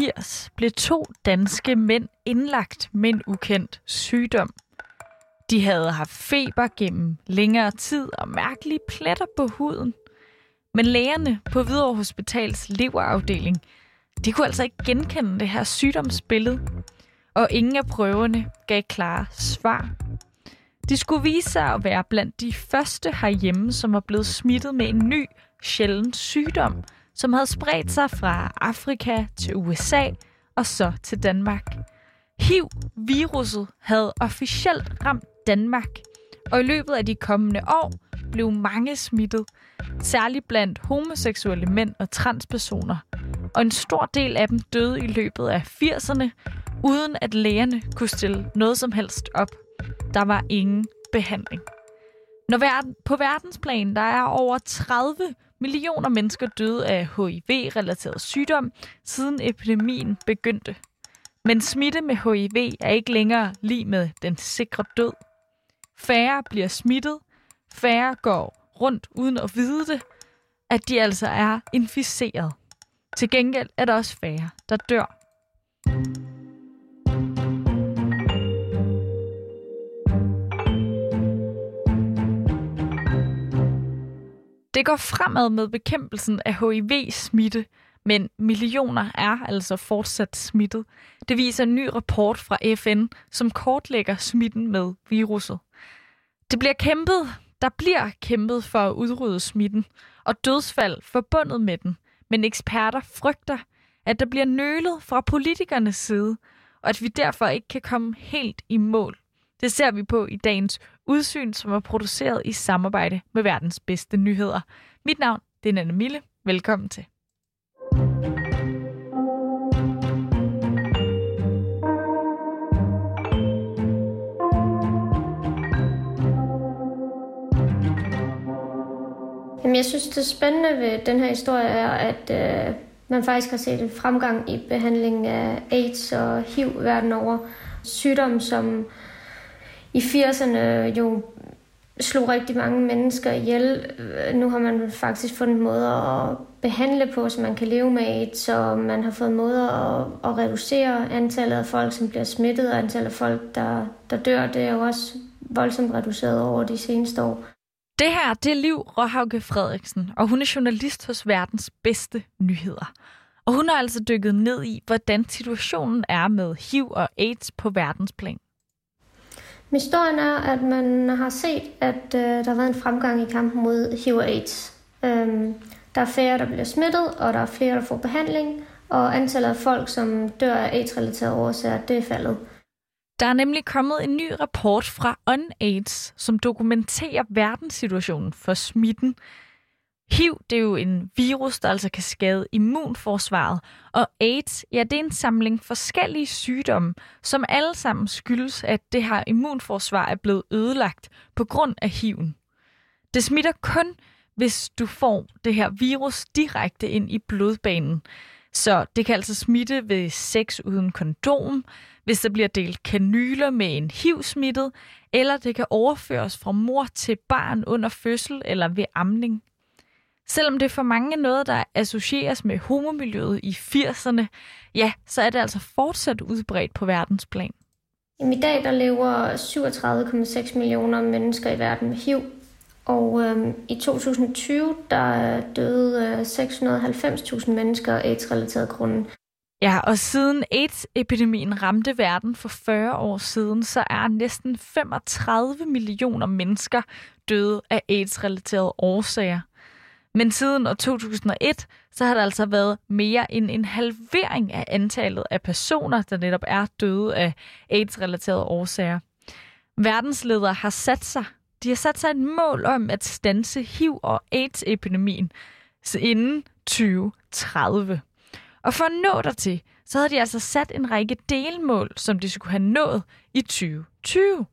1980 blev to danske mænd indlagt med en ukendt sygdom. De havde haft feber gennem længere tid og mærkelige pletter på huden. Men lægerne på Hvidovre Hospitals leverafdeling, de kunne altså ikke genkende det her sygdomsbillede. Og ingen af prøverne gav klare svar. De skulle vise sig at være blandt de første herhjemme, som var blevet smittet med en ny, sjælden sygdom, som havde spredt sig fra Afrika til USA og så til Danmark. HIV-viruset havde officielt ramt Danmark, og i løbet af de kommende år blev mange smittet, særligt blandt homoseksuelle mænd og transpersoner. Og en stor del af dem døde i løbet af 80'erne, uden at lægerne kunne stille noget som helst op. Der var ingen behandling. Når verden, på verdensplan der er over 30 millioner mennesker døde af HIV-relateret sygdom, siden epidemien begyndte. Men smitte med HIV er ikke længere lige med den sikre død. Færre bliver smittet, færre går rundt uden at vide det, at de altså er inficeret. Til gengæld er der også færre, der dør. Det går fremad med bekæmpelsen af HIV-smitte, men millioner er altså fortsat smittet. Det viser en ny rapport fra FN, som kortlægger smitten med viruset. Det bliver kæmpet, der bliver kæmpet for at udrydde smitten og dødsfald forbundet med den, men eksperter frygter, at der bliver nølet fra politikernes side, og at vi derfor ikke kan komme helt i mål. Det ser vi på i dagens udsyn, som er produceret i samarbejde med verdens bedste nyheder. Mit navn det er Nanne Mille. Velkommen til. Jamen, jeg synes, det spændende ved den her historie er, at øh, man faktisk har set en fremgang i behandlingen af AIDS og HIV verden over. Sygdomme, som i 80'erne jo slog rigtig mange mennesker ihjel. Nu har man faktisk fundet måder at behandle på, så man kan leve med et, så man har fået måder at, at reducere antallet af folk, som bliver smittet, og antallet af folk, der, der dør. Det er jo også voldsomt reduceret over de seneste år. Det her, det er Liv Råhauke Frederiksen, og hun er journalist hos verdens bedste nyheder. Og hun har altså dykket ned i, hvordan situationen er med HIV og AIDS på verdensplan. Historien er, at man har set, at øh, der har været en fremgang i kampen mod HIV og AIDS. Øhm, der er færre, der bliver smittet, og der er flere, der får behandling, og antallet af folk, som dør af AIDS-relaterede årsager, det er faldet. Der er nemlig kommet en ny rapport fra UNAIDS, som dokumenterer verdenssituationen for smitten. HIV det er jo en virus, der altså kan skade immunforsvaret, og AIDS ja, det er en samling forskellige sygdomme, som alle sammen skyldes, at det her immunforsvar er blevet ødelagt på grund af HIV'en. Det smitter kun, hvis du får det her virus direkte ind i blodbanen. Så det kan altså smitte ved sex uden kondom, hvis der bliver delt kanyler med en HIV-smittet, eller det kan overføres fra mor til barn under fødsel eller ved amning. Selvom det for mange er noget, der associeres med homomiljøet i 80'erne, ja, så er det altså fortsat udbredt på verdensplan. I dag der lever 37,6 millioner mennesker i verden med HIV, og øhm, i 2020 der døde øh, 690.000 mennesker af AIDS-relateret grunde. Ja, og siden AIDS-epidemien ramte verden for 40 år siden, så er næsten 35 millioner mennesker døde af AIDS-relaterede årsager. Men siden år 2001, så har der altså været mere end en halvering af antallet af personer, der netop er døde af AIDS-relaterede årsager. Verdensledere har sat sig, de har sat sig et mål om at stanse HIV- og AIDS-epidemien inden 2030. Og for at nå dertil, så havde de altså sat en række delmål, som de skulle have nået i 2020.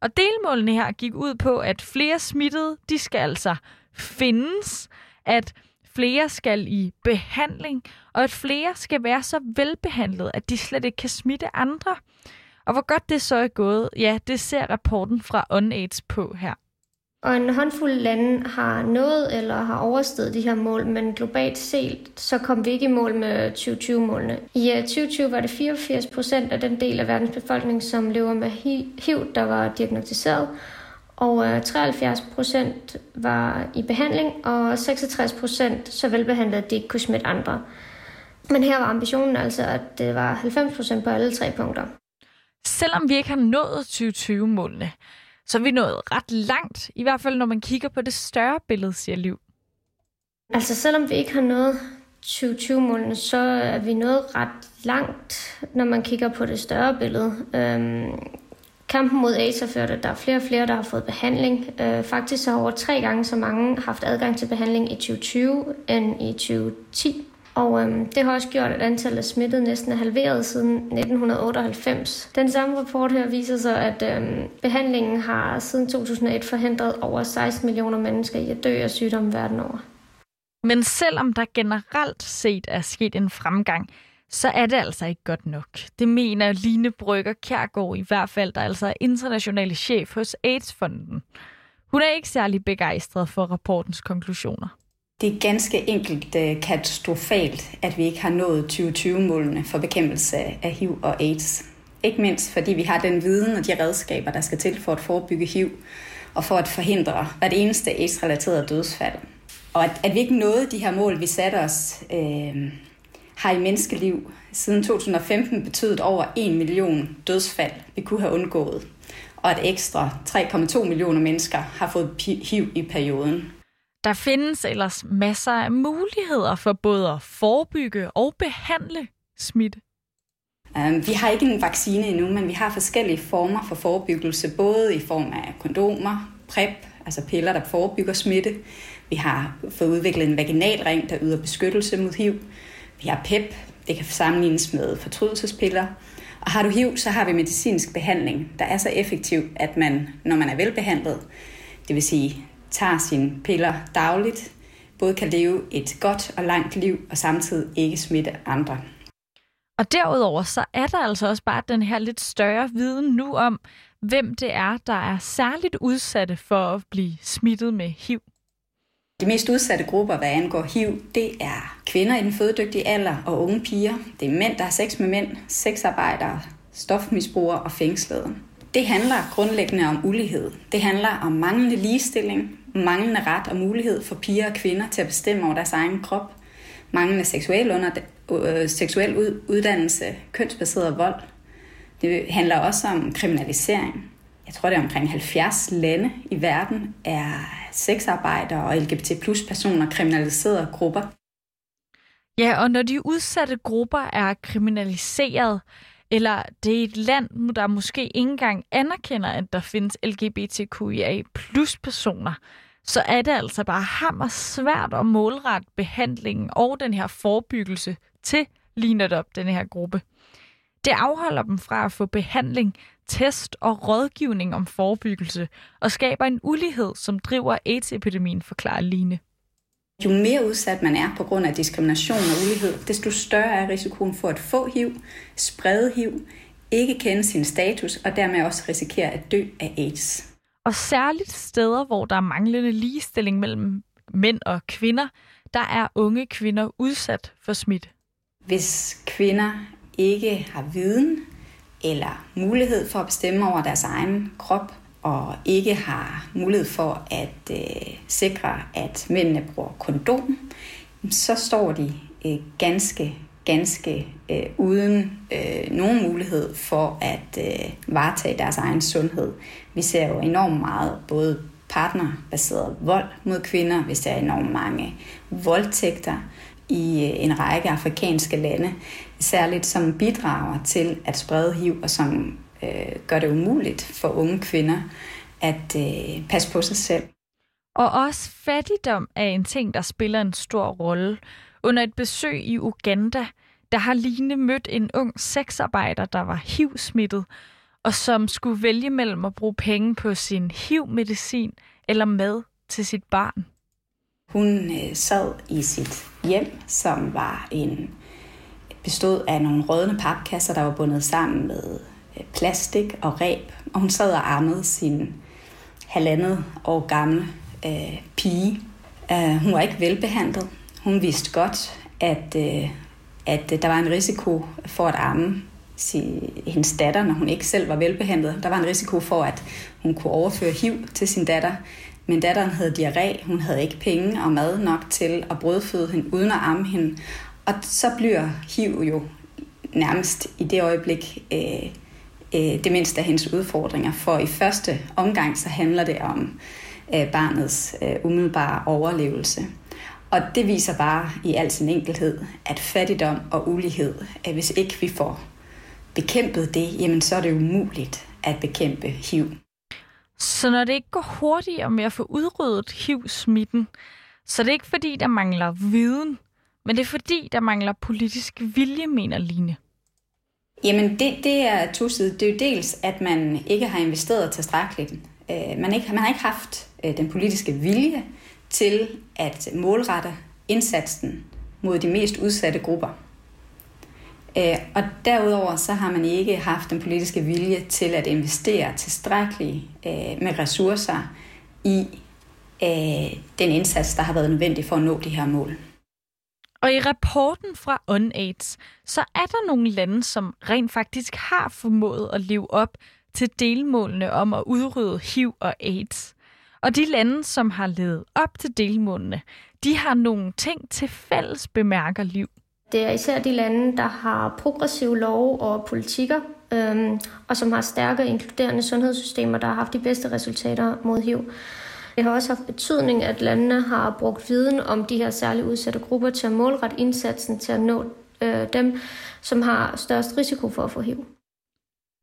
Og delmålene her gik ud på, at flere smittede, de skal altså findes, at flere skal i behandling, og at flere skal være så velbehandlet, at de slet ikke kan smitte andre. Og hvor godt det så er gået, ja, det ser rapporten fra UnAIDS på her. Og en håndfuld lande har nået eller har oversteget de her mål, men globalt set, så kom vi ikke i mål med 2020-målene. I øh, 2020 var det 84 procent af den del af verdens befolkning, som lever med HIV, der var diagnostiseret, og 73 procent var i behandling, og 66 procent så velbehandlet, at de ikke kunne smitte andre. Men her var ambitionen altså, at det var 90 procent på alle tre punkter. Selvom vi ikke har nået 2020-målene, så er vi nået ret langt, i hvert fald når man kigger på det større billede, siger Liv. Altså selvom vi ikke har nået 2020-målene, så er vi nået ret langt, når man kigger på det større billede. Øhm, kampen mod AIDS har ført, at der er flere og flere, der har fået behandling. Øh, faktisk har over tre gange så mange haft adgang til behandling i 2020 end i 2010. Og øhm, det har også gjort, at antallet af smittede næsten er halveret siden 1998. Den samme rapport her viser så, at øhm, behandlingen har siden 2001 forhindret over 16 millioner mennesker i at dø af sygdomme verden over. Men selvom der generelt set er sket en fremgang, så er det altså ikke godt nok. Det mener Line Brygger Kjærgaard i hvert fald, der altså er internationale chef hos AIDS-fonden. Hun er ikke særlig begejstret for rapportens konklusioner. Det er ganske enkelt øh, katastrofalt, at vi ikke har nået 2020-målene for bekæmpelse af HIV og AIDS. Ikke mindst fordi vi har den viden og de redskaber, der skal til for at forebygge HIV og for at forhindre hvert eneste AIDS-relateret dødsfald. Og at, at vi ikke nåede de her mål, vi satte os, øh, har i menneskeliv siden 2015 betydet over 1 million dødsfald, vi kunne have undgået. Og at ekstra 3,2 millioner mennesker har fået HIV i perioden. Der findes ellers masser af muligheder for både at forebygge og behandle smitte. Um, vi har ikke en vaccine endnu, men vi har forskellige former for forebyggelse, både i form af kondomer, PrEP, altså piller, der forebygger smitte. Vi har fået udviklet en vaginalring, der yder beskyttelse mod HIV. Vi har PEP, det kan sammenlignes med fortrydelsespiller. Og har du HIV, så har vi medicinsk behandling, der er så effektiv, at man, når man er velbehandlet, det vil sige tager sine piller dagligt, både kan leve et godt og langt liv, og samtidig ikke smitte andre. Og derudover så er der altså også bare den her lidt større viden nu om, hvem det er, der er særligt udsatte for at blive smittet med HIV. De mest udsatte grupper, hvad angår HIV, det er kvinder i den fødedygtige alder og unge piger. Det er mænd, der har sex med mænd, sexarbejdere, stofmisbrugere og fængslede. Det handler grundlæggende om ulighed. Det handler om manglende ligestilling, manglende ret og mulighed for piger og kvinder til at bestemme over deres egen krop, manglende seksuel, under, øh, seksuel uddannelse, kønsbaseret vold. Det handler også om kriminalisering. Jeg tror, det er omkring 70 lande i verden er sexarbejdere og LGBT plus personer kriminaliserede grupper. Ja, og når de udsatte grupper er kriminaliseret, eller det er et land, der måske ikke engang anerkender, at der findes LGBTQIA plus personer, så er det altså bare hammer svært at målrette behandlingen og den her forebyggelse til lige netop den her gruppe. Det afholder dem fra at få behandling, test og rådgivning om forebyggelse og skaber en ulighed, som driver AIDS-epidemien, forklarer Line. Jo mere udsat man er på grund af diskrimination og ulighed, desto større er risikoen for at få HIV, sprede HIV, ikke kende sin status og dermed også risikere at dø af AIDS. Og særligt steder, hvor der er manglende ligestilling mellem mænd og kvinder, der er unge kvinder udsat for smitte. Hvis kvinder ikke har viden eller mulighed for at bestemme over deres egen krop, og ikke har mulighed for at øh, sikre, at mændene bruger kondom, så står de øh, ganske, ganske øh, uden øh, nogen mulighed for at øh, varetage deres egen sundhed. Vi ser jo enormt meget både partnerbaseret vold mod kvinder, vi ser enormt mange voldtægter i øh, en række afrikanske lande, særligt som bidrager til at sprede HIV og som øh, gør det umuligt for unge kvinder at øh, passe på sig selv. Og også fattigdom er en ting, der spiller en stor rolle. Under et besøg i Uganda, der har Line mødt en ung sexarbejder, der var HIV-smittet, og som skulle vælge mellem at bruge penge på sin HIV-medicin eller mad til sit barn. Hun øh, sad i sit hjem, som var en bestod af nogle rødne papkasser, der var bundet sammen med øh, plastik og reb, og hun sad og armede sin halvandet år gamle øh, pige. Uh, hun var ikke velbehandlet. Hun vidste godt, at, øh, at der var en risiko for at amme hendes datter, når hun ikke selv var velbehandlet. Der var en risiko for, at hun kunne overføre HIV til sin datter. Men datteren havde diarré, hun havde ikke penge og mad nok til at brødføde hende uden at amme hende. Og så bliver HIV jo nærmest i det øjeblik øh, øh, det mindste af hendes udfordringer. For i første omgang så handler det om øh, barnets øh, umiddelbare overlevelse. Og det viser bare i al sin enkelhed, at fattigdom og ulighed, at hvis ikke vi får bekæmpet det, jamen så er det umuligt at bekæmpe HIV. Så når det ikke går hurtigere med at få udryddet HIV-smitten, så er det ikke fordi, der mangler viden, men det er fordi, der mangler politisk vilje, mener Line. Jamen, det, det er to sider. Det er jo dels, at man ikke har investeret tilstrækkeligt. Øh, man, ikke, man har ikke haft øh, den politiske vilje til at målrette indsatsen mod de mest udsatte grupper. Øh, og derudover så har man ikke haft den politiske vilje til at investere tilstrækkeligt øh, med ressourcer i øh, den indsats, der har været nødvendig for at nå de her mål. Og i rapporten fra UNAIDS, så er der nogle lande, som rent faktisk har formået at leve op til delmålene om at udrydde HIV og AIDS. Og de lande, som har levet op til delmålene, de har nogle ting til fælles bemærker liv. Det er især de lande, der har progressive lov og politikker, øhm, og som har stærke inkluderende sundhedssystemer, der har haft de bedste resultater mod HIV. Det har også haft betydning, at landene har brugt viden om de her særligt udsatte grupper til at målrette indsatsen til at nå øh, dem, som har størst risiko for at få HIV.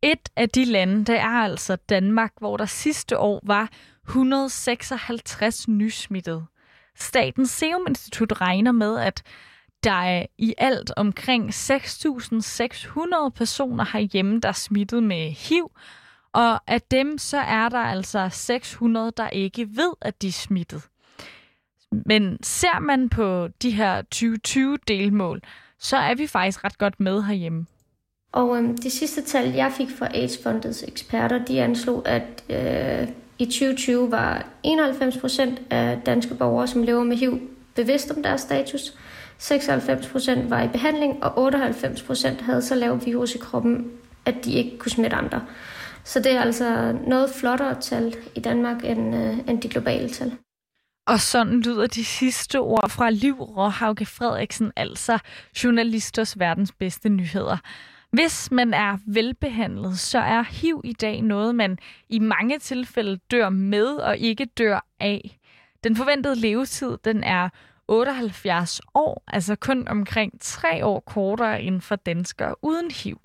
Et af de lande, det er altså Danmark, hvor der sidste år var 156 nysmittede. Statens Serum Institut regner med, at der er i alt omkring 6.600 personer herhjemme, der er smittet med HIV, og af dem så er der altså 600, der ikke ved, at de er smittet. Men ser man på de her 2020-delmål, så er vi faktisk ret godt med herhjemme. Og øhm, det sidste tal, jeg fik fra AIDS-fondets eksperter, de anslog, at øh, i 2020 var 91 procent af danske borgere, som lever med HIV, bevidst om deres status. 96% var i behandling, og 98% havde så lav virus i kroppen, at de ikke kunne smitte andre. Så det er altså noget flottere tal i Danmark end, øh, end de globale tal. Og sådan lyder de sidste ord fra Liv Råhauke Frederiksen, altså journalisters verdens bedste nyheder. Hvis man er velbehandlet, så er HIV i dag noget, man i mange tilfælde dør med og ikke dør af. Den forventede levetid den er 78 år, altså kun omkring 3 år kortere end for danskere uden HIV.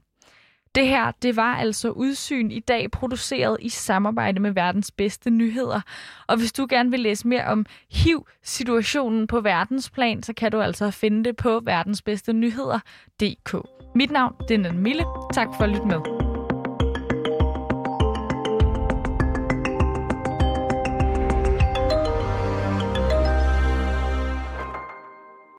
Det her, det var altså Udsyn i dag, produceret i samarbejde med verdens bedste nyheder. Og hvis du gerne vil læse mere om HIV-situationen på verdensplan, så kan du altså finde det på verdensbedste nyheder.dk. Mit navn det er Mille. Tak for at lytte med.